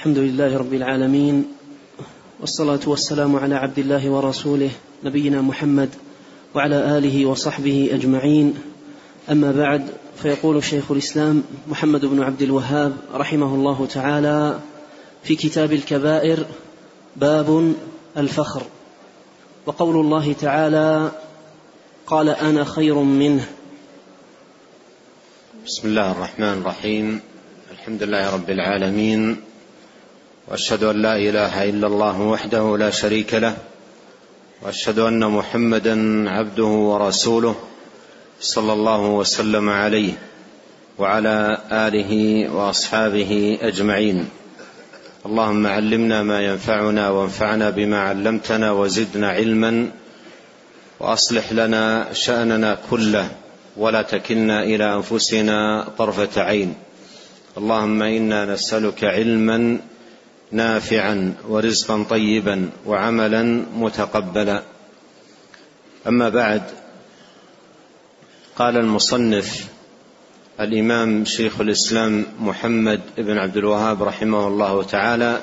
الحمد لله رب العالمين والصلاة والسلام على عبد الله ورسوله نبينا محمد وعلى آله وصحبه أجمعين. أما بعد فيقول شيخ الإسلام محمد بن عبد الوهاب رحمه الله تعالى في كتاب الكبائر باب الفخر. وقول الله تعالى قال أنا خير منه. بسم الله الرحمن الرحيم. الحمد لله رب العالمين. وأشهد أن لا إله إلا الله وحده لا شريك له وأشهد أن محمدا عبده ورسوله صلى الله وسلم عليه وعلى آله وأصحابه أجمعين. اللهم علمنا ما ينفعنا وانفعنا بما علمتنا وزدنا علما وأصلح لنا شأننا كله ولا تكلنا إلى أنفسنا طرفة عين. اللهم إنا نسألك علما نافعا ورزقا طيبا وعملا متقبلا. أما بعد قال المصنف الإمام شيخ الإسلام محمد بن عبد الوهاب رحمه الله تعالى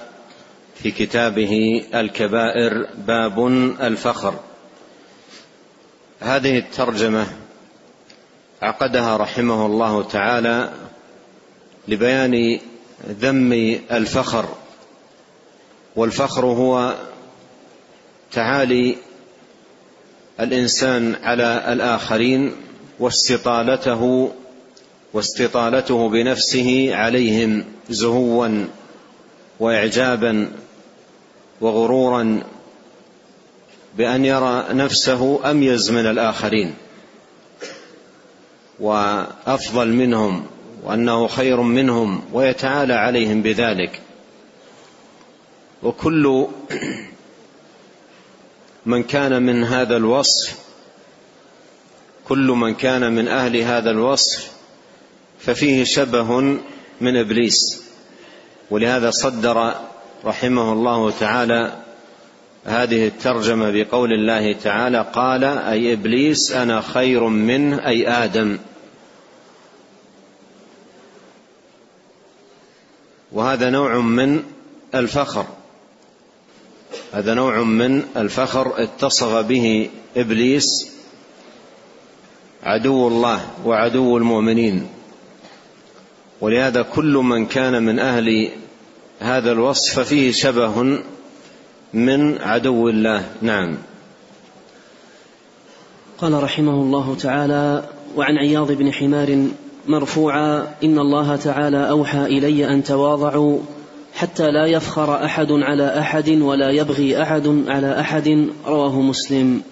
في كتابه الكبائر باب الفخر. هذه الترجمة عقدها رحمه الله تعالى لبيان ذم الفخر والفخر هو تعالي الإنسان على الآخرين واستطالته واستطالته بنفسه عليهم زهوا واعجابا وغرورا بأن يرى نفسه أميز من الآخرين وأفضل منهم وأنه خير منهم ويتعالى عليهم بذلك. وكل من كان من هذا الوصف كل من كان من أهل هذا الوصف ففيه شبه من إبليس. ولهذا صدر رحمه الله تعالى هذه الترجمة بقول الله تعالى قال أي إبليس أنا خير منه أي آدم. وهذا نوع من الفخر. هذا نوع من الفخر اتصف به إبليس عدو الله وعدو المؤمنين. ولهذا كل من كان من أهل هذا الوصف ففيه شبه من عدو الله. نعم. قال رحمه الله تعالى وعن عياض بن حمار مرفوعا إن الله تعالى أوحى إلي أن تواضعوا حتى لا يفخر أحد على أحد ولا يبغي أحد على أحد. رواه مسلم.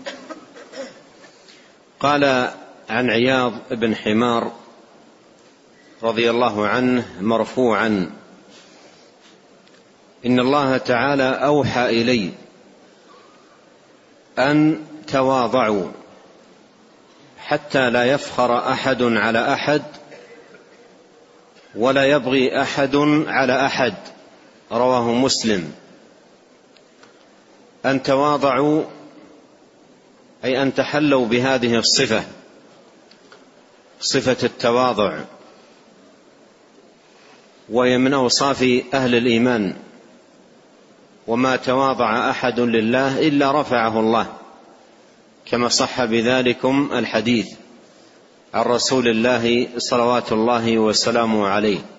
قال عن عياض بن حمار رضي الله عنه مرفوعا إن الله تعالى أوحى إلي أن تواضعوا حتى لا يفخر أحد على أحد ولا يبغي أحد على أحد. رواه مسلم. أن تواضعوا أي أن تحلوا بهذه الصفة صفة التواضع. وهي من أوصاف أهل الإيمان. وما تواضع أحد لله إلا رفعه الله كما صح بذلكم الحديث عن رسول الله صلوات الله وسلامه عليه.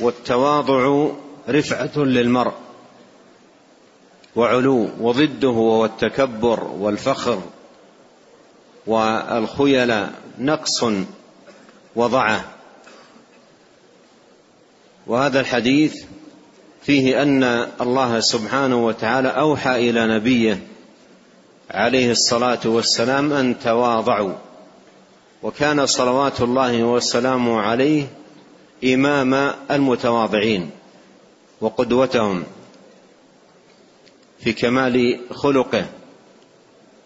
والتواضع رفعة للمرء وعلو وضده هو التكبر والفخر والخيلاء نقص وضعه. وهذا الحديث فيه أن الله سبحانه وتعالى أوحى إلى نبيه عليه الصلاة والسلام أن تواضعوا. وكان صلوات الله وسلامه عليه إمام المتواضعين وقدوتهم في كمال خلقه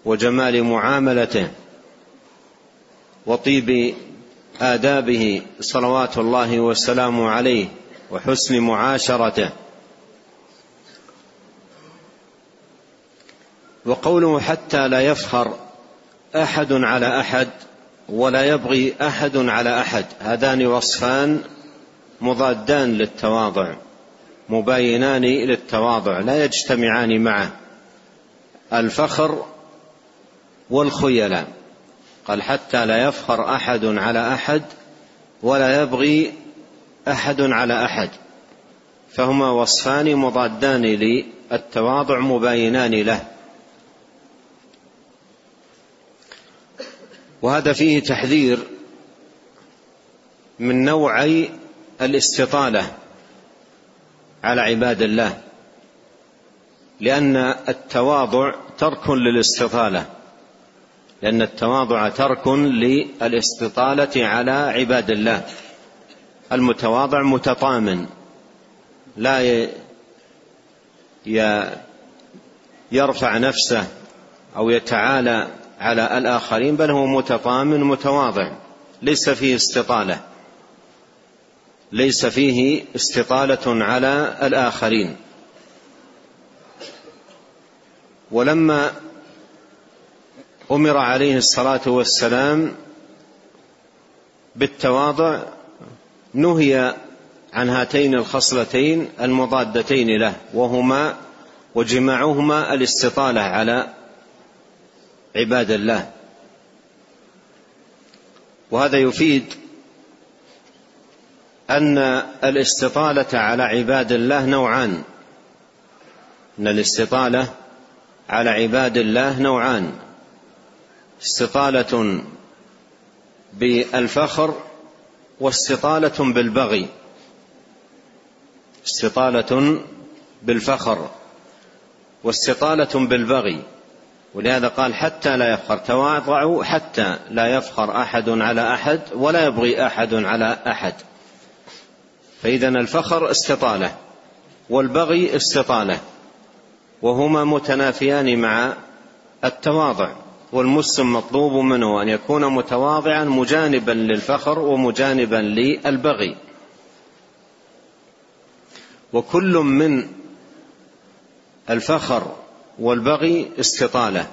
وجمال معاملته وطيب آدابه صلوات الله وسلامه عليه وحسن معاشرته. وقوله حتى لا يفخر أحد على أحد ولا يبغي أحد على أحد هذان وصفان مضادان للتواضع مباينان للتواضع لا يجتمعان معه الفخر والخيلاء. قال حتى لا يفخر أحد على أحد ولا يبغي أحد على أحد. فهما وصفان مضادان للتواضع مباينان له. وهذا فيه تحذير من نوعي الاستطالة على عباد الله لأن التواضع ترك للاستطالة لأن التواضع ترك للاستطالة على عباد الله. المتواضع متطامن لا يرفع نفسه أو يتعالى على الآخرين بل هو متطامن متواضع ليس فيه استطالة. ليس فيه استطالة على الآخرين. ولما أمر عليه الصلاة والسلام بالتواضع نهي عن هاتين الخصلتين المضادتين له وهما وجماعهما الاستطالة على عباد الله. وهذا يفيد أن الاستطالة على عباد الله نوعان. أن الاستطالة على عباد الله نوعان. استطالة بالفخر واستطالة بالبغي. استطالة بالفخر واستطالة بالبغي. ولهذا قال حتى لا يفخر. تواضعوا حتى لا يفخر أحد على أحد ولا يبغي أحد على أحد. فإذا الفخر استطالة والبغي استطالة وهما متنافيان مع التواضع والمسلم مطلوب منه أن يكون متواضعا مجانبا للفخر ومجانبا للبغي. وكل من الفخر والبغي استطالة.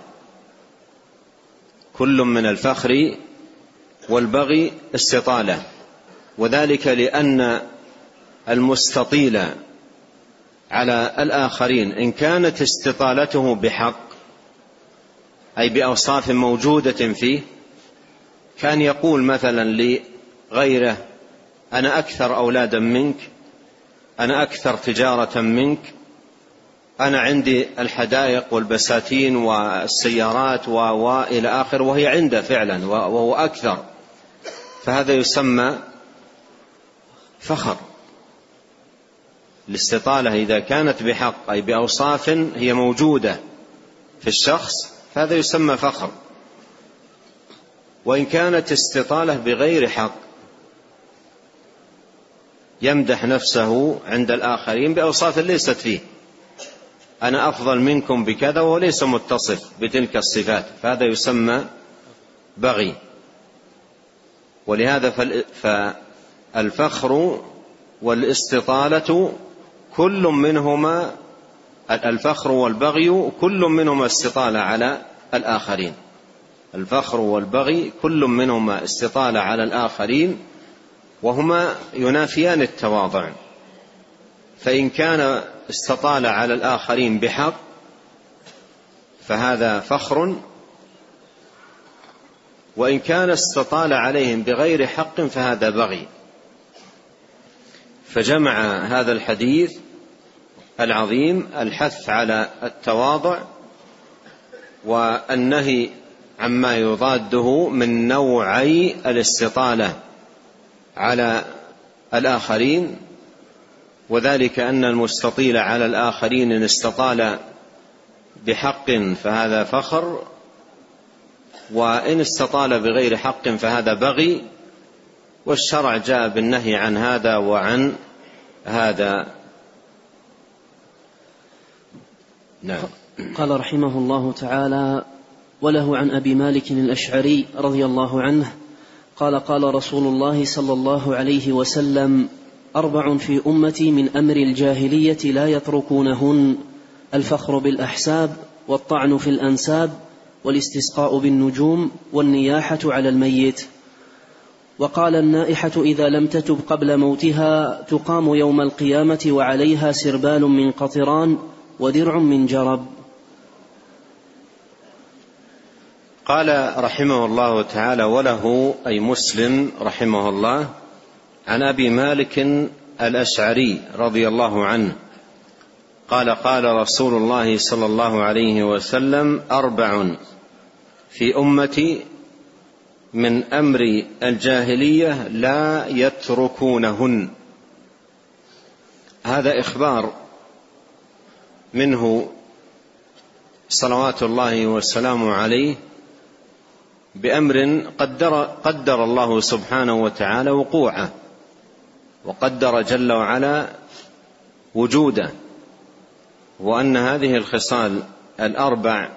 كل من الفخر والبغي استطالة. وذلك لأن المستطيل على الآخرين إن كانت استطالته بحق أي بأوصاف موجودة فيه كان يقول مثلا لغيره أنا أكثر أولادا منك أنا أكثر تجارة منك أنا عندي الحدائق والبساتين والسيارات وإلى آخر وهي عنده فعلا وهو أكثر فهذا يسمى فخر. الاستطالة إذا كانت بحق أي بأوصاف هي موجودة في الشخص فهذا يسمى فخر. وإن كانت استطالة بغير حق يمدح نفسه عند الآخرين بأوصاف ليست فيه. أنا أفضل منكم بكذا وهو ليس متصف بتلك الصفات فهذا يسمى بغي. ولهذا فالفخر والاستطالة كل منهما الفخر والبغي كل منهما استطالة على الآخرين. الفخر والبغي كل منهما استطالة على الآخرين وهما ينافيان التواضع. فإن كان استطال على الآخرين بحق فهذا فخر. وإن كان استطال عليهم بغير حق فهذا بغي. فجمع هذا الحديث العظيم الحث على التواضع والنهي عما يضاده من نوعي الاستطالة على الآخرين وذلك أن المستطيل على الآخرين إن استطال بحق فهذا فخر وإن استطال بغير حق فهذا بغي والشرع جاء بالنهي عن هذا وعن هذا. نعم. قال رحمه الله تعالى وله عن أبي مالك الأشعري رضي الله عنه قال قال رسول الله صلى الله عليه وسلم أربع في أمتي من أمر الجاهلية لا يتركونهن الفخر بالأحساب والطعن في الأنساب والاستسقاء بالنجوم والنياحة على الميت. وقال النائحة إذا لم تتب قبل موتها تقام يوم القيامة وعليها سربال من قطران ودرع من جرب. قال رحمه الله تعالى وله أي مسلم رحمه الله عن أبي مالك الأشعري رضي الله عنه قال قال رسول الله صلى الله عليه وسلم أربع في أمتي من أمر الجاهلية لا يتركونهن. هذا إخبار منه صلوات الله والسلام عليه بأمر قدر, قدر الله سبحانه وتعالى وقوعه وقدر جل وعلا وجوده وأن هذه الخصال الأربع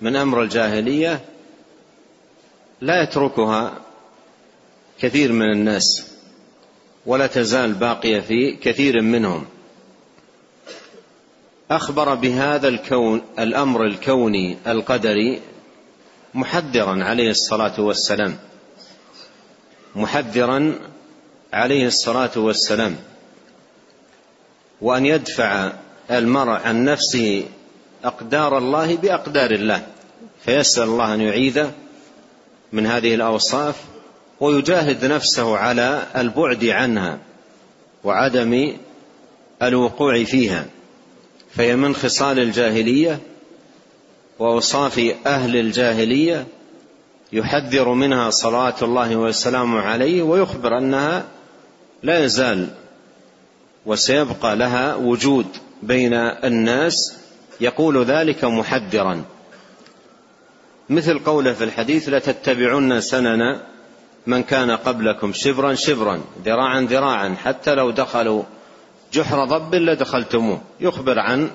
من أمر الجاهلية لا يتركها كثير من الناس ولا تزال باقية في كثير منهم. أخبر بهذا الكون الأمر الكوني القدري محذرا عليه الصلاة والسلام. محذرا عليه الصلاة والسلام. وأن يدفع المرء عن نفسه أقدار الله بأقدار الله. فيسأل الله أن يعيذه من هذه الأوصاف ويجاهد نفسه على البعد عنها وعدم الوقوع فيها. فهي من خصال الجاهلية وأوصاف أهل الجاهلية يحذر منها صلوات الله والسلام عليه ويخبر أنها لا يزال وسيبقى لها وجود بين الناس يقول ذلك محذرا. مثل قوله في الحديث لتتبعن سنن من كان قبلكم شبرا شبرا ذراعا ذراعا حتى لو دخلوا جحر ضب لدخلتموه يخبر عن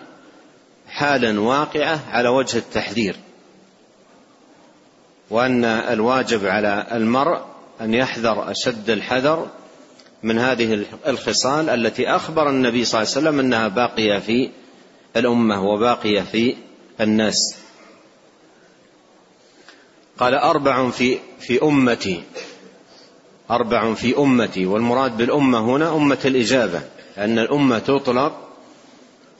حال واقعة على وجه التحذير. وأن الواجب على المرء أن يحذر أشد الحذر من هذه الخصال التي أخبر النبي صلى الله عليه وسلم أنها باقية في الأمة وباقية في الناس. قال أربع في في أمتي. أربع في أمتي. والمراد بالأمة هنا أمة الإجابة. أن الأمة تطلق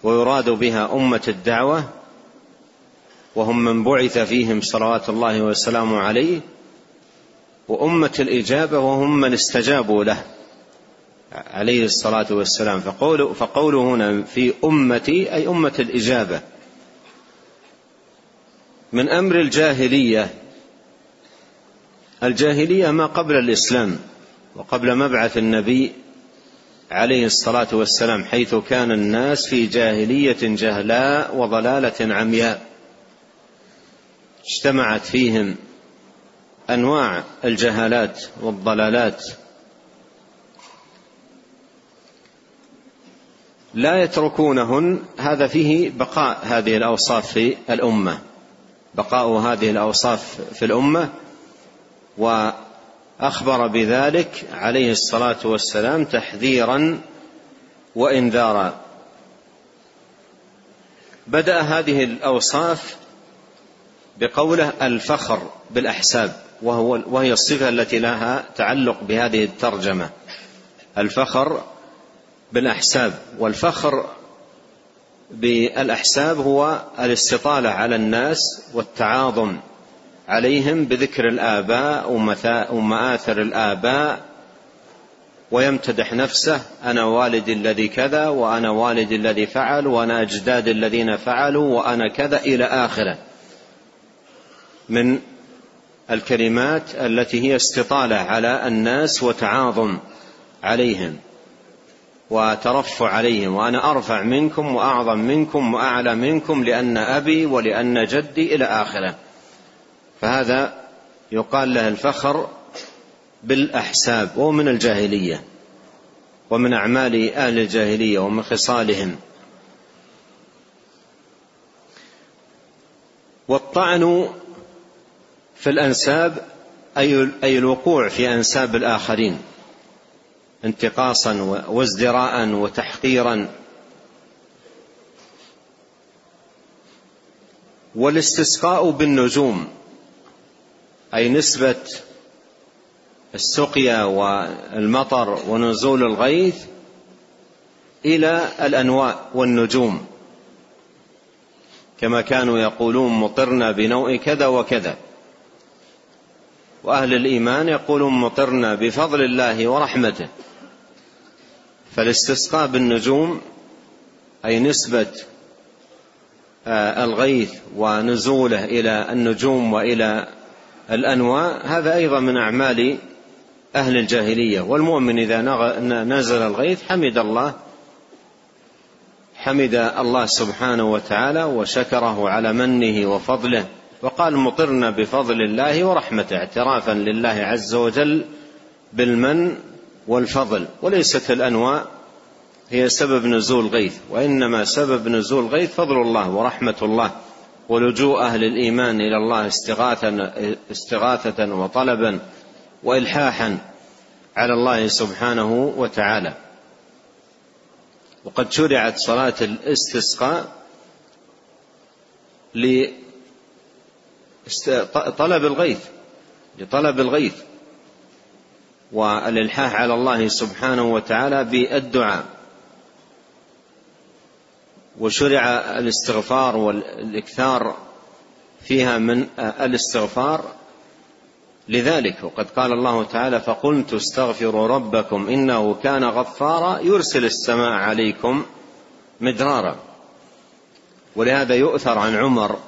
ويراد بها أمة الدعوة وهم من بعث فيهم صلوات الله وسلامه عليه وأمة الإجابة وهم من استجابوا له عليه الصلاة والسلام. فقوله فقوله هنا في امتي أي أمة الإجابة من أمر الجاهلية الجاهلية ما قبل الإسلام وقبل مبعث النبي عليه الصلاة والسلام حيث كان الناس في جاهلية جهلاء وضلالة عمياء. اجتمعت فيهم أنواع الجهالات والضلالات. لا يتركونهن هذا فيه بقاء هذه الأوصاف في الأمة. بقاء هذه الأوصاف في الأمة واخبر بذلك عليه الصلاة والسلام تحذيرا وانذارا. بدأ هذه الأوصاف بقوله الفخر بالأحساب وهو وهي الصفة التي لها تعلق بهذه الترجمة. الفخر بالأحساب والفخر بالأحساب هو الاستطالة على الناس والتعاظم. عليهم بذكر الآباء ومآثر الآباء. ويمتدح نفسه أنا والدي الذي كذا وأنا والدي الذي فعل وأنا أجدادي الذين فعلوا وأنا كذا إلى آخره. من الكلمات التي هي استطالة على الناس وتعاظم عليهم وترفع عليهم وأنا أرفع منكم وأعظم منكم وأعلى منكم لأن أبي ولأن جدي إلى آخره. فهذا يقال له الفخر بالأحساب وهو من الجاهلية ومن أعمال أهل الجاهلية ومن خصالهم. والطعن في الأنساب أي أي الوقوع في أنساب الآخرين انتقاصا وازدراء وتحقيرا. والاستسقاء بالنجوم أي نسبة السقيا والمطر ونزول الغيث إلى الأنواء والنجوم. كما كانوا يقولون مطرنا بنوء كذا وكذا. وأهل الإيمان يقولون مطرنا بفضل الله ورحمته. فالاستسقاء بالنجوم أي نسبة آه، الغيث ونزوله إلى النجوم وإلى الأنواء هذا أيضا من أعمال أهل الجاهلية والمؤمن إذا نزل الغيث حمد الله حمد الله سبحانه وتعالى وشكره على منه وفضله وقال مطرنا بفضل الله ورحمته اعترافا لله عز وجل بالمن والفضل. وليست الأنواع هي سبب نزول غيث وإنما سبب نزول غيث فضل الله ورحمة الله. ولجوء أهل الإيمان إلى الله استغاثه استغاثة وطلبا والحاحا على الله سبحانه وتعالى. وقد شرعت صلاة الاستسقاء لطلب الغيث لطلب الغيث والإلحاح على الله سبحانه وتعالى بالدعاء. وشرع الاستغفار والإكثار فيها من الاستغفار لذلك وقد قال الله تعالى فقلت استغفروا ربكم إنه كان غفارا يرسل السماء عليكم مدرارا. ولهذا يؤثر عن عمر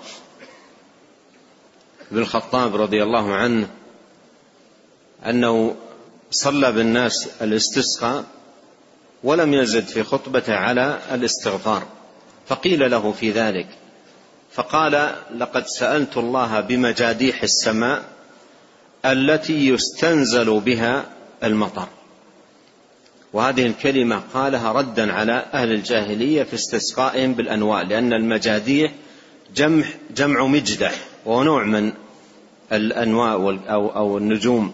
بن الخطاب رضي الله عنه أنه صلى بالناس الاستسقاء ولم يزد في خطبته على الاستغفار. فقيل له في ذلك فقال لقد سألت الله بمجاديح السماء التي يستنزل بها المطر وهذه الكلمة قالها ردا على أهل الجاهلية في استسقائهم بالانواع لأن المجاديح جمع جمع مجدح وهو نوع من الانواع أو أو النجوم.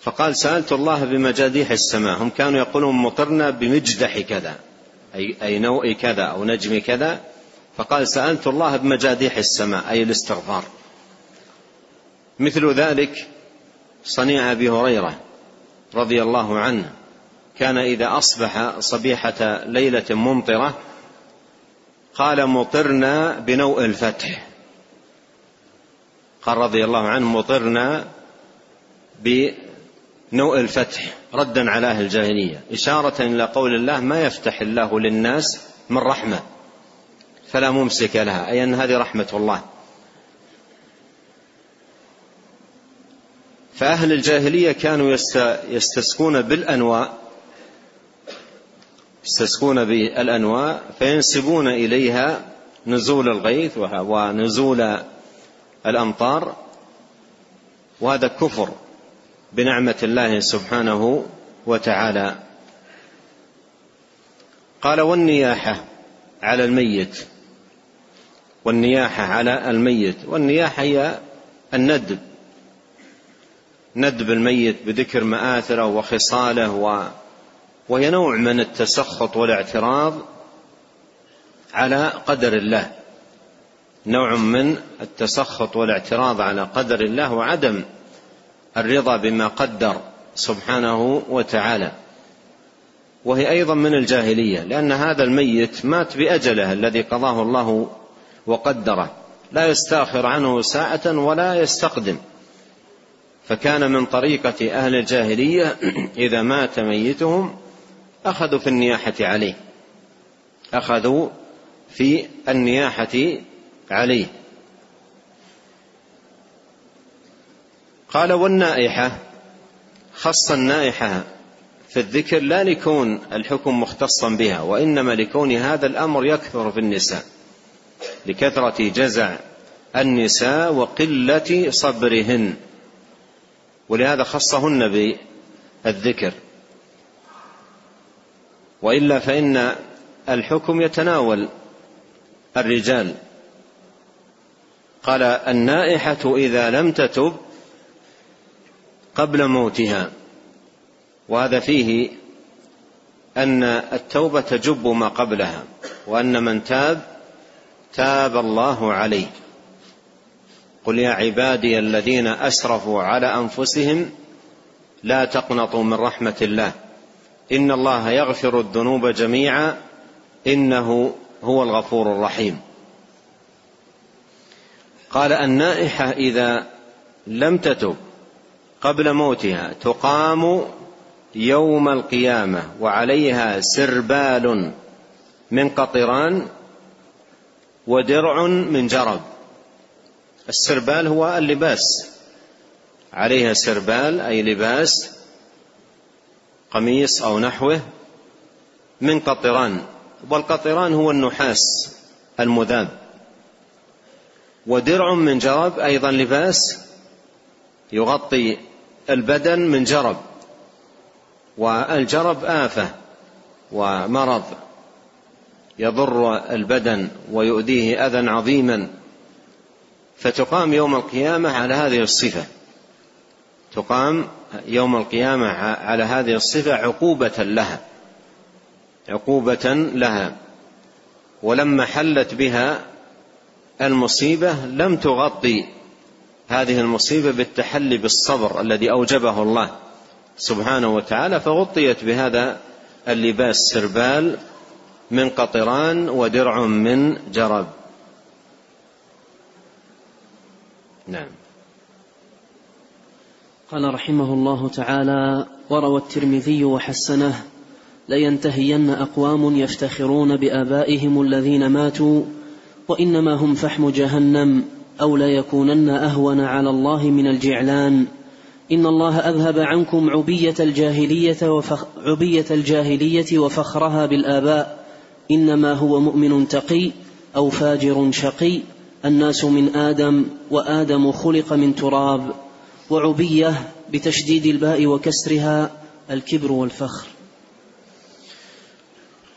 فقال سألت الله بمجاديح السماء هم كانوا يقولون مطرنا بمجدح كذا. أي, أي نوع كذا أو نجم كذا فقال سألت الله بمجاديح السماء أي الاستغفار. مثل ذلك صنيع أبي هريرة رضي الله عنه كان إذا أصبح صبيحة ليلة ممطرة قال مطرنا بنوء الفتح. قال رضي الله عنه مطرنا نوء الفتح. ردا على أهل الجاهلية إشارة إلى قول الله ما يفتح الله للناس من رحمة فلا ممسك لها. أي أن هذه رحمة الله. فأهل الجاهلية كانوا يستسقون بالأنواء يستسقون بالأنواء فينسبون إليها نزول الغيث ونزول الأمطار وهذا كفر. بنعمة الله سبحانه وتعالى. قال والنياحة على الميت. والنياحة على الميت. والنياحة هي الندب ندب الميت بذكر مآثره وخصاله و وهي نوع من التسخط والاعتراض على قدر الله. نوع من التسخط والاعتراض على قدر الله وعدم الرضا بما قدر سبحانه وتعالى. وهي أيضا من الجاهلية لأن هذا الميت مات بأجله الذي قضاه الله وقدره. لا يستأخر عنه ساعة ولا يستقدم. فكان من طريقة أهل الجاهلية إذا مات ميتهم أخذوا في النياحة عليه. أخذوا في النياحة عليه. قال والنائحة خص النائحة في الذكر لا لكون الحكم مختصا بها وإنما لكون هذا الأمر يكثر في النساء لكثرة جزع النساء وقلة صبرهن ولهذا خصهن بالذكر. وإلا فإن الحكم يتناول الرجال. قال النائحة إذا لم تتب قبل موتها. وهذا فيه أن التوبة تجب ما قبلها وأن من تاب تاب الله عليه. قل يا عبادي الذين أسرفوا على أنفسهم لا تقنطوا من رحمة الله. إن الله يغفر الذنوب جميعا إنه هو الغفور الرحيم. قال النائحة إذا لم تتب قبل موتها تقام يوم القيامة وعليها سربال من قطران ودرع من جرب. السربال هو اللباس. عليها سربال أي لباس قميص أو نحوه من قطران. والقطران هو النحاس المذاب. ودرع من جرب أيضا لباس يغطي البدن من جرب والجرب آفة ومرض يضر البدن ويؤذيه أذى عظيما. فتقام يوم القيامة على هذه الصفة. تقام يوم القيامة على هذه الصفة عقوبة لها عقوبة لها. ولما حلت بها المصيبة لم تغطي هذه المصيبة بالتحلي بالصبر الذي أوجبه الله سبحانه وتعالى فغطيت بهذا اللباس سربال من قطران ودرع من جرب. نعم. قال رحمه الله تعالى وروى الترمذي وحسنه لينتهين أقوام يفتخرون بآبائهم الذين ماتوا وإنما هم فحم جهنم. أو ليكونن أهون على الله من الجعلان. إن الله أذهب عنكم عبية الجاهلية وفخ عبية الجاهلية وفخرها بالآباء. إنما هو مؤمن تقي أو فاجر شقي. الناس من آدم وآدم خلق من تراب. وعبية بتشديد الباء وكسرها الكبر والفخر.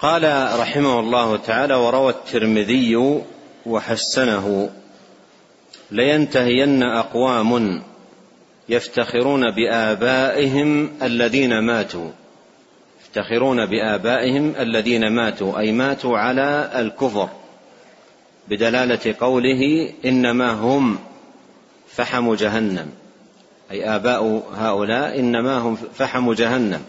قال رحمه الله تعالى وروى الترمذي وحسنه لينتهين أقوام يفتخرون بآبائهم الذين ماتوا. يفتخرون بآبائهم الذين ماتوا أي ماتوا على الكفر بدلالة قوله إنما هم فحم جهنم. أي آباء هؤلاء إنما هم فحم جهنم.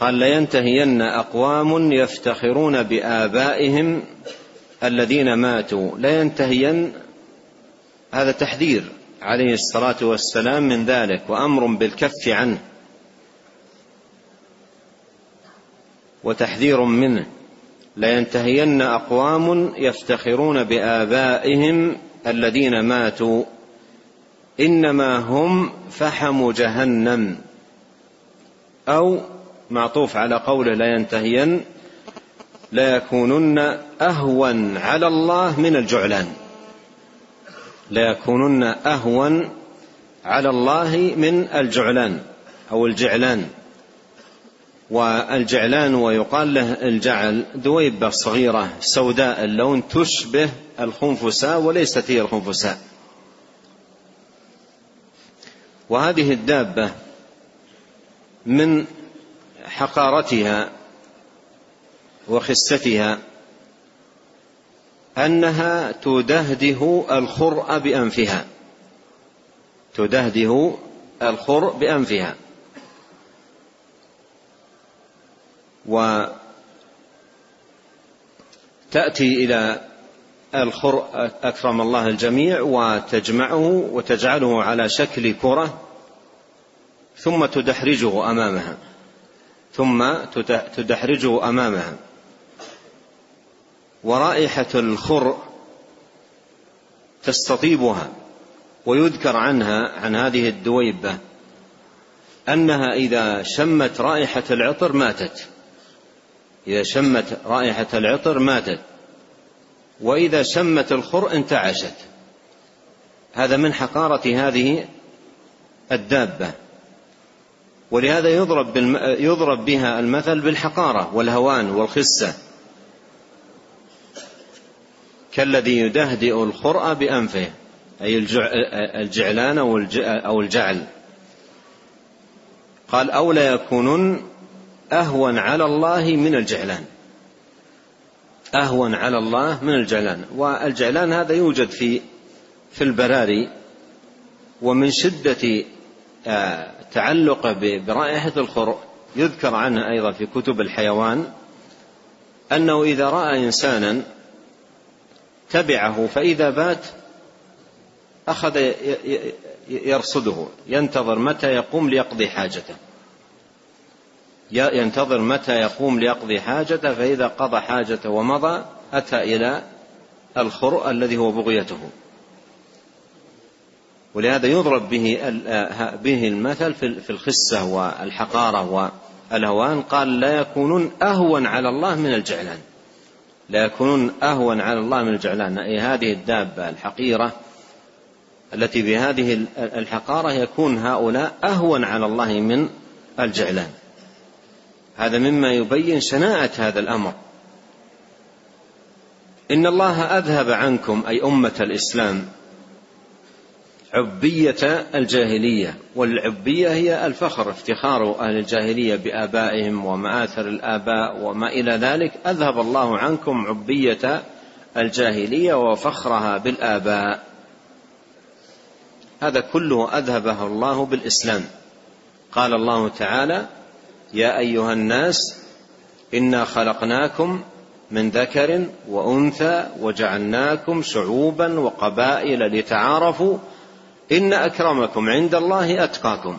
قال لينتهين أقوام يفتخرون بآبائهم الذين ماتوا. لينتهين هذا تحذير عليه الصلاة والسلام من ذلك وأمر بالكف عنه. وتحذير منه. لينتهين أقوام يفتخرون بآبائهم الذين ماتوا. إنما هم فحم جهنم. أو معطوف على قوله لينتهين ليكونن أهون على الله من الجعلان. ليكونن أهون على الله من الجعلان أو الجعلان. والجعلان ويقال له الجعل دويبة صغيرة سوداء اللون تشبه الخنفساء وليست هي الخنفساء. وهذه الدابة من حقارتها وخستها أنها تدهده الخرء بأنفها. تدهده الخرء بأنفها. وتأتي إلى الخرء أكرم الله الجميع وتجمعه وتجعله على شكل كرة ثم تدحرجه أمامها. ثم تدحرجه أمامها. ورائحة الخرء تستطيبها ويذكر عنها عن هذه الدويبة أنها إذا شمت رائحة العطر ماتت. إذا شمت رائحة العطر ماتت. وإذا شمت الخر انتعشت. هذا من حقارة هذه الدابة. ولهذا يضرب. يضرب بها المثل بالحقارة والهوان والخسة. كالذي يدهدئ الخرأ بأنفه أي الجعلان أو الجعل. قال أو لا يكونن أهون على الله من الجعلان. أهون على الله من الجعلان. والجعلان هذا يوجد في في البراري ومن شدة آه، تعلقه برائحة الخرق يذكر عنه أيضا في كتب الحيوان أنه إذا رأى إنسانا تبعه فإذا بات أخذ يرصده ينتظر متى يقوم ليقضي حاجته. ينتظر متى يقوم ليقضي حاجته فإذا قضى حاجته ومضى أتى إلى الخرء الذي هو بغيته. ولهذا يضرب به به المثل في الخسة والحقارة والهوان قال لا يكونون أهون على الله من الجعلان. لا يكونون أهون على الله من الجعلان. أي هذه الدابة الحقيرة التي بهذه الحقارة يكون هؤلاء أهون على الله من الجعلان. هذا مما يبين شناعة هذا الأمر. إن الله أذهب عنكم أي أمة الإسلام عبية الجاهلية والعبية هي الفخر افتخار أهل الجاهلية بآبائهم ومآثر الآباء وما إلى ذلك. أذهب الله عنكم عبية الجاهلية وفخرها بالآباء. هذا كله أذهبه الله بالإسلام. قال الله تعالى يا أيها الناس إنا خلقناكم من ذكر وأنثى وجعلناكم شعوبا وقبائل لتعارفوا إن أكرمكم عند الله أتقاكم.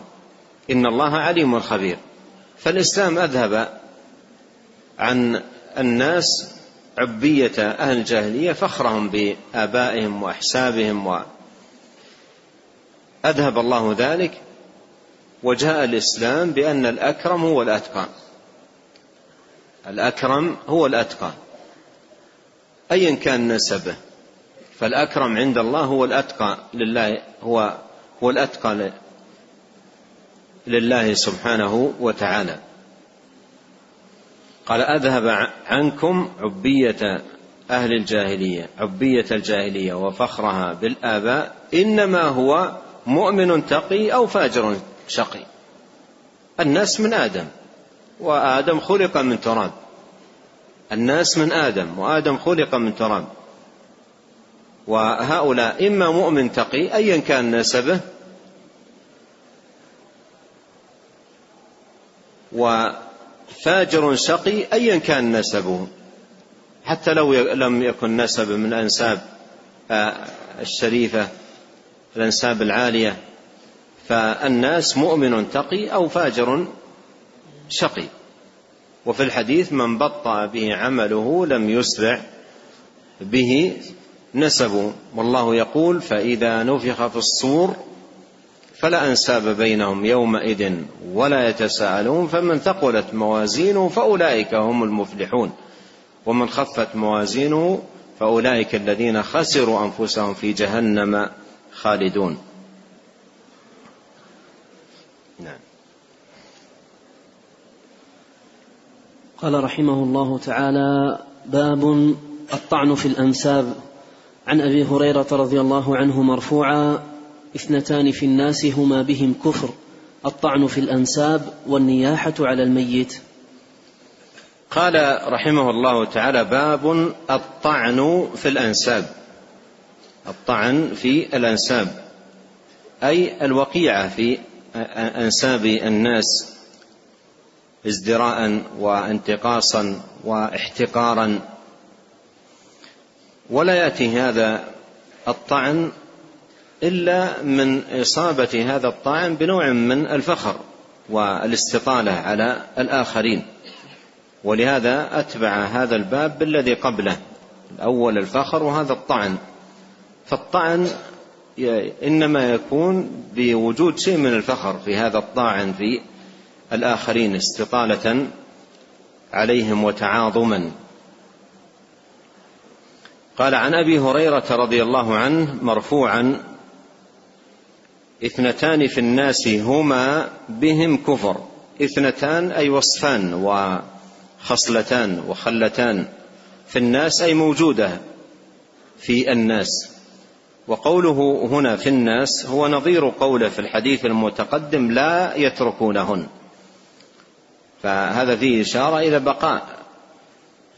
إن الله عليم خبير. فالإسلام أذهب عن الناس عبية أهل الجاهلية فخرهم بآبائهم وأحسابهم و أذهب الله ذلك وجاء الإسلام بأن الأكرم هو الأتقى الأكرم هو الأتقى أيا كان نسبه. فالأكرم عند الله هو الأتقى لله هو هو الأتقى لله سبحانه وتعالى. قال أذهب عنكم عبية أهل الجاهلية عبية الجاهلية وفخرها بالآباء إنما هو مؤمن تقي أو فاجر شقي. الناس من آدم وآدم خلق من تراب. الناس من آدم وآدم خلق من تراب. وهؤلاء إما مؤمن تقي أيا كان نسبه وفاجر شقي أيا كان نسبه. حتى لو لم يكن نسب من الأنساب آه، الشريفة الأنساب العالية فالناس مؤمن تقي أو فاجر شقي. وفي الحديث من بطأ به عمله لم يسرع به نسبه والله يقول فإذا نفخ في الصور فلا أنساب بينهم يومئذ ولا يتساءلون فمن ثقلت موازينه فأولئك هم المفلحون. ومن خفت موازينه فأولئك الذين خسروا أنفسهم في جهنم خالدون. نعم. قال رحمه الله تعالى باب الطعن في الأنساب. عن أبي هريرة رضي الله عنه مرفوعا اثنتان في الناس هما بهم كفر الطعن في الأنساب والنياحة على الميت. قال رحمه الله تعالى باب الطعن في الأنساب. الطعن في الأنساب أي الوقيعة في أنساب الناس ازدراء وانتقاصا واحتقارا. ولا يأتي هذا الطعن إلا من إصابة هذا الطعن بنوع من الفخر والاستطالة على الآخرين. ولهذا أتبع هذا الباب بالذي قبله الأول الفخر وهذا الطعن. فالطعن إنما يكون بوجود شيء من الفخر في هذا الطاعن في الآخرين استطالة عليهم وتعاظما. قال عن أبي هريرة رضي الله عنه مرفوعا إثنتان في الناس هما بهم كفر إثنتان أي وصفان وخصلتان وخلتان في الناس أي موجودة في الناس. وقوله هنا في الناس هو نظير قوله في الحديث المتقدم لا يتركونهن. فهذا فيه إشارة إلى بقاء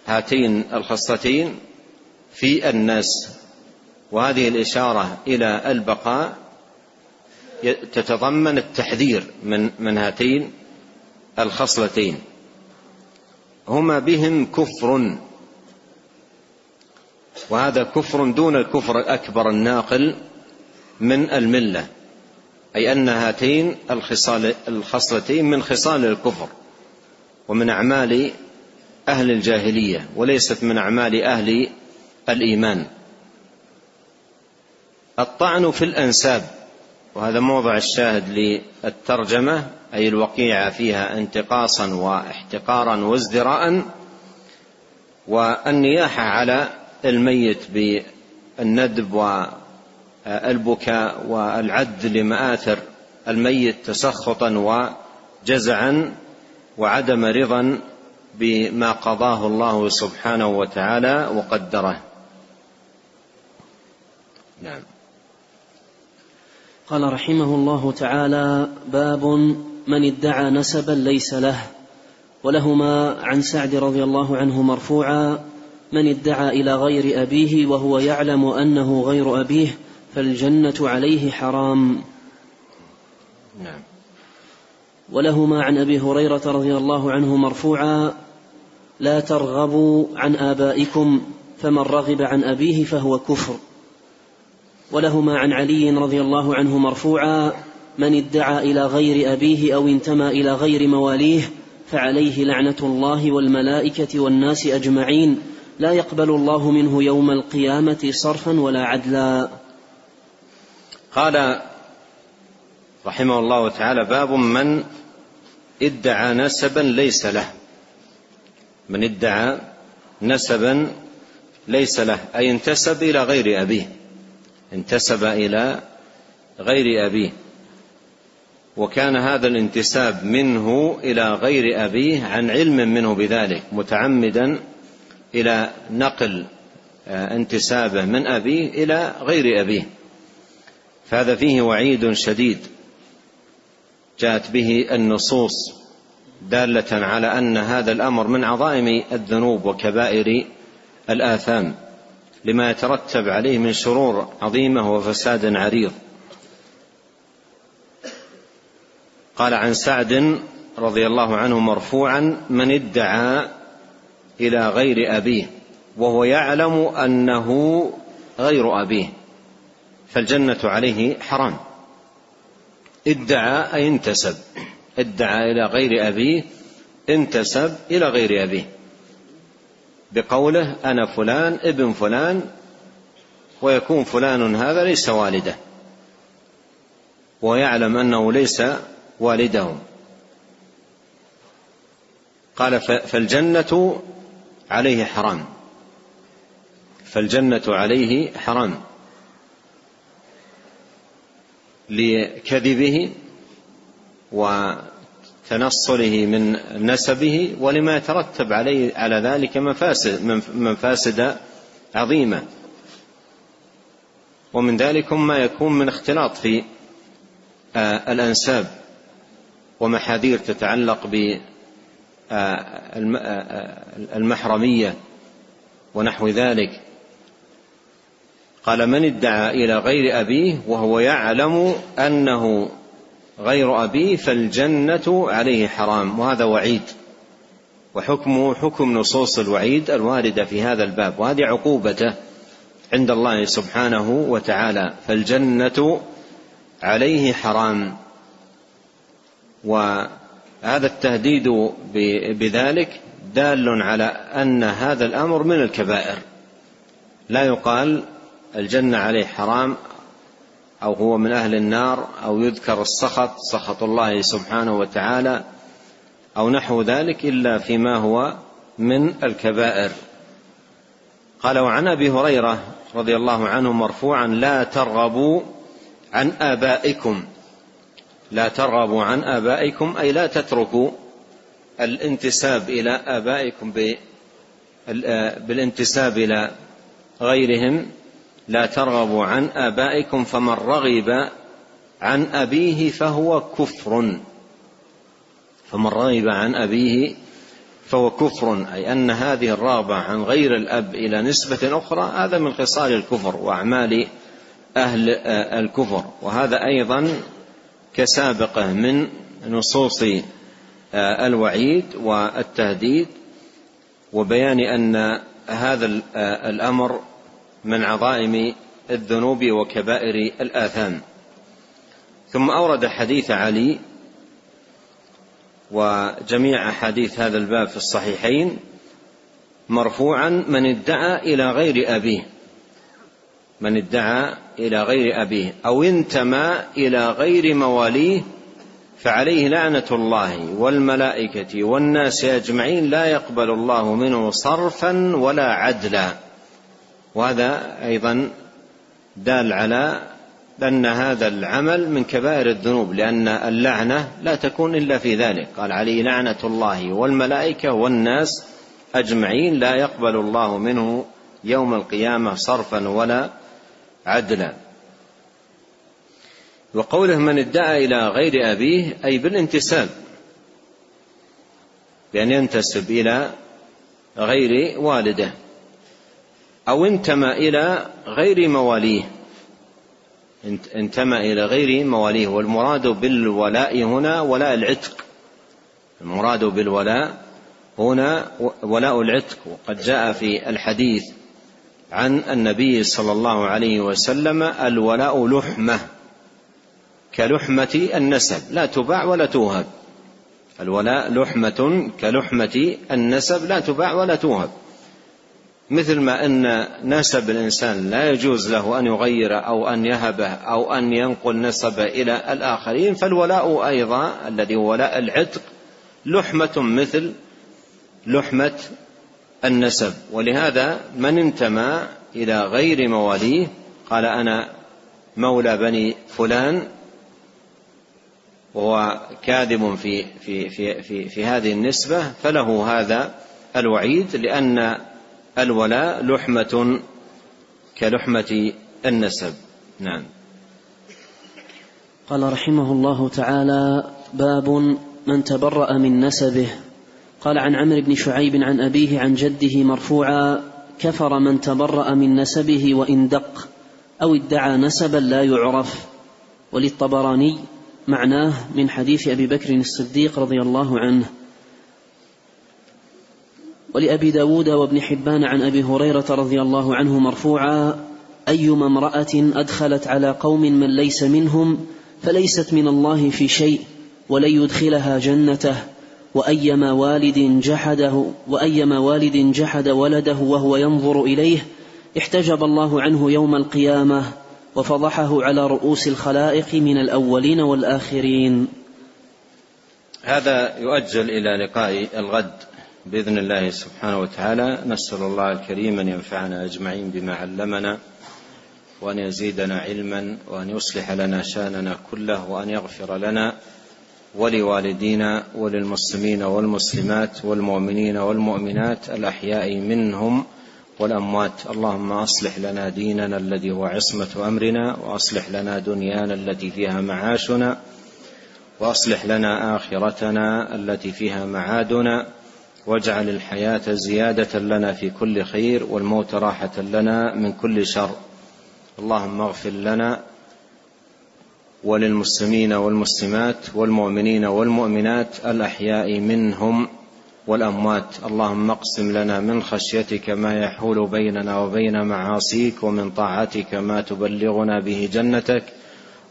هاتين الخصلتين في الناس. وهذه الإشارة إلى البقاء تتضمن التحذير من من هاتين الخصلتين. هما بهم كفر. وهذا كفر دون الكفر الأكبر الناقل من الملة أي أن هاتين الخصال الخصلتين من خصال الكفر ومن أعمال أهل الجاهلية وليست من أعمال أهل الإيمان. الطعن في الأنساب وهذا موضع الشاهد للترجمة أي الوقيعة فيها انتقاصا واحتقارا وازدراء والنياحة على الميت بالندب والبكاء والعد لمآثر الميت تسخطا وجزعا وعدم رضا بما قضاه الله سبحانه وتعالى وقدره. نعم. قال رحمه الله تعالى باب من ادعى نسبا ليس له ولهما عن سعد رضي الله عنه مرفوعا من ادعى إلى غير أبيه وهو يعلم أنه غير أبيه فالجنة عليه حرام. نعم. ولهما عن أبي هريرة رضي الله عنه مرفوعا لا ترغبوا عن آبائكم فمن رغب عن أبيه فهو كفر. ولهما عن علي رضي الله عنه مرفوعا من ادعى إلى غير أبيه أو انتمى إلى غير مواليه فعليه لعنة الله والملائكة والناس أجمعين لا يقبل الله منه يوم القيامة صرفا ولا عدلا. قال رحمه الله تعالى باب من ادعى نسبا ليس له. من ادعى نسبا ليس له أي انتسب إلى غير أبيه. انتسب إلى غير أبيه. وكان هذا الانتساب منه إلى غير أبيه عن علم منه بذلك متعمدا إلى نقل آه، انتسابه من أبيه إلى غير أبيه. فهذا فيه وعيد شديد جاءت به النصوص دالة على أن هذا الأمر من عظائم الذنوب وكبائر الآثام. لما يترتب عليه من شرور عظيمة وفساد عريض. قال عن سعد رضي الله عنه مرفوعا من ادعى إلى غير أبيه وهو يعلم أنه غير أبيه فالجنة عليه حرام. ادعى أي انتسب. ادعى إلى غير أبيه انتسب إلى غير أبيه. بقوله أنا فلان ابن فلان ويكون فلان هذا ليس والده. ويعلم أنه ليس والده قال فالجنة عليه حرام. فالجنة عليه حرام. لكذبه تنصله من نسبه ولما يترتب عليه على ذلك مفاسد مفاسد عظيمة. ومن ذلك ما يكون من اختلاط في آه، الأنساب ومحاذير تتعلق بالمحرميه آه، ونحو ذلك. قال من ادعى إلى غير أبيه وهو يعلم أنه غير أبيه فالجنة عليه حرام وهذا وعيد. وحكمه حكم نصوص الوعيد الواردة في هذا الباب وهذه عقوبته عند الله سبحانه وتعالى. فالجنة عليه حرام. وهذا التهديد بذلك دال على أن هذا الأمر من الكبائر. لا يقال الجنة عليه حرام أو هو من أهل النار أو يذكر السخط سخط الله سبحانه وتعالى أو نحو ذلك إلا فيما هو من الكبائر. قال وعن أبي هريرة رضي الله عنه مرفوعا لا ترغبوا عن آبائكم. لا ترغبوا عن آبائكم أي لا تتركوا الانتساب إلى آبائكم بالانتساب إلى غيرهم. لا ترغبوا عن آبائكم فمن رغب عن أبيه فهو كفر. فمن رغب عن أبيه فهو كفر أي أن هذه الرغبة عن غير الأب إلى نسبة أخرى هذا من خصال الكفر وأعمال أهل الكفر. وهذا أيضا كسابقة من نصوص الوعيد والتهديد وبيان أن هذا الأمر من عظائم الذنوب وكبائر الآثام. ثم أورد حديث علي وجميع أحاديث هذا الباب في الصحيحين مرفوعا من ادعى إلى غير أبيه. من ادعى إلى غير أبيه. أو انتمى إلى غير مواليه فعليه لعنة الله والملائكة والناس أجمعين لا يقبل الله منه صرفا ولا عدلا. وهذا أيضا دال على أن هذا العمل من كبائر الذنوب لأن اللعنة لا تكون إلا في ذلك. قال عليه لعنة الله والملائكة والناس أجمعين لا يقبل الله منه يوم القيامة صرفا ولا عدلا. وقوله من ادعى إلى غير أبيه أي بالانتساب بأن ينتسب إلى غير والده. أو انتمى إلى غير مواليه. انتمى إلى غير مواليه. والمراد بالولاء هنا ولاء العتق. المراد بالولاء هنا ولاء العتق. وقد جاء في الحديث عن النبي صلى الله عليه وسلم الولاء لحمة كلحمة النسب. لا تباع ولا توهب. الولاء لحمة كلحمة النسب. لا تباع ولا توهب. مثل ما أن نسب الإنسان لا يجوز له أن يغير أو أن يهبه أو أن ينقل نسبه إلى الآخرين فالولاء أيضا الذي هو ولاء العتق لحمة مثل لحمة النسب. ولهذا من انتمى إلى غير مواليه قال أنا مولى بني فلان وهو كاذب في في في في, في هذه النسبة فله هذا الوعيد لأن الولاء لحمة كلحمة النسب. نعم. قال رحمه الله تعالى باب من تبرأ من نسبه. قال عن عمرو بن شعيب عن أبيه عن جده مرفوعا كفر من تبرأ من نسبه وإن دق أو ادعى نسبا لا يعرف. وللطبراني معناه من حديث أبي بكر الصديق رضي الله عنه. ولأبي داود وابن حبان عن أبي هريرة رضي الله عنه مرفوعا أيما امرأة أدخلت على قوم من ليس منهم فليست من الله في شيء ولن يدخلها جنته وأيما والد جحده وأيما والد جحد ولده وهو ينظر إليه احتجب الله عنه يوم القيامة وفضحه على رؤوس الخلائق من الأولين والآخرين. هذا يؤجل إلى لقاء الغد. بإذن الله سبحانه وتعالى نسأل الله الكريم أن ينفعنا أجمعين بما علمنا وأن يزيدنا علما وأن يصلح لنا شأننا كله وأن يغفر لنا ولوالدينا وللمسلمين والمسلمات والمؤمنين والمؤمنات الأحياء منهم والأموات. اللهم أصلح لنا ديننا الذي هو عصمة أمرنا وأصلح لنا دنيانا التي فيها معاشنا وأصلح لنا آخرتنا التي فيها معادنا. واجعل الحياة زيادة لنا في كل خير والموت راحة لنا من كل شر. اللهم اغفر لنا وللمسلمين والمسلمات والمؤمنين والمؤمنات الأحياء منهم والأموات. اللهم اقسم لنا من خشيتك ما يحول بيننا وبين معاصيك ومن طاعتك ما تبلغنا به جنتك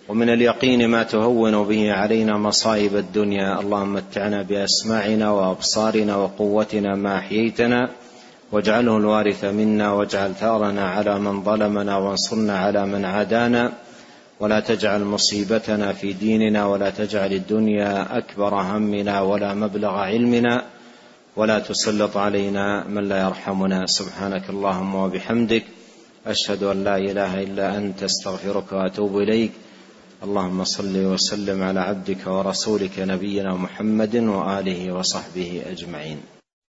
ومن اليقين ما تهون به علينا مصائب الدنيا. اللهم متعنا بأسماعنا وأبصارنا وقوتنا ما أحييتنا. واجعله الوارث منا واجعل ثارنا على من ظلمنا وانصرنا على من عادانا. ولا تجعل مصيبتنا في ديننا ولا تجعل الدنيا أكبر همنا ولا مبلغ علمنا. ولا تسلط علينا من لا يرحمنا. سبحانك اللهم وبحمدك. أشهد أن لا إله إلا أنت أستغفرك وأتوب إليك. اللهم صل وسلم على عبدك ورسولك نبينا محمد وآله وصحبه أجمعين.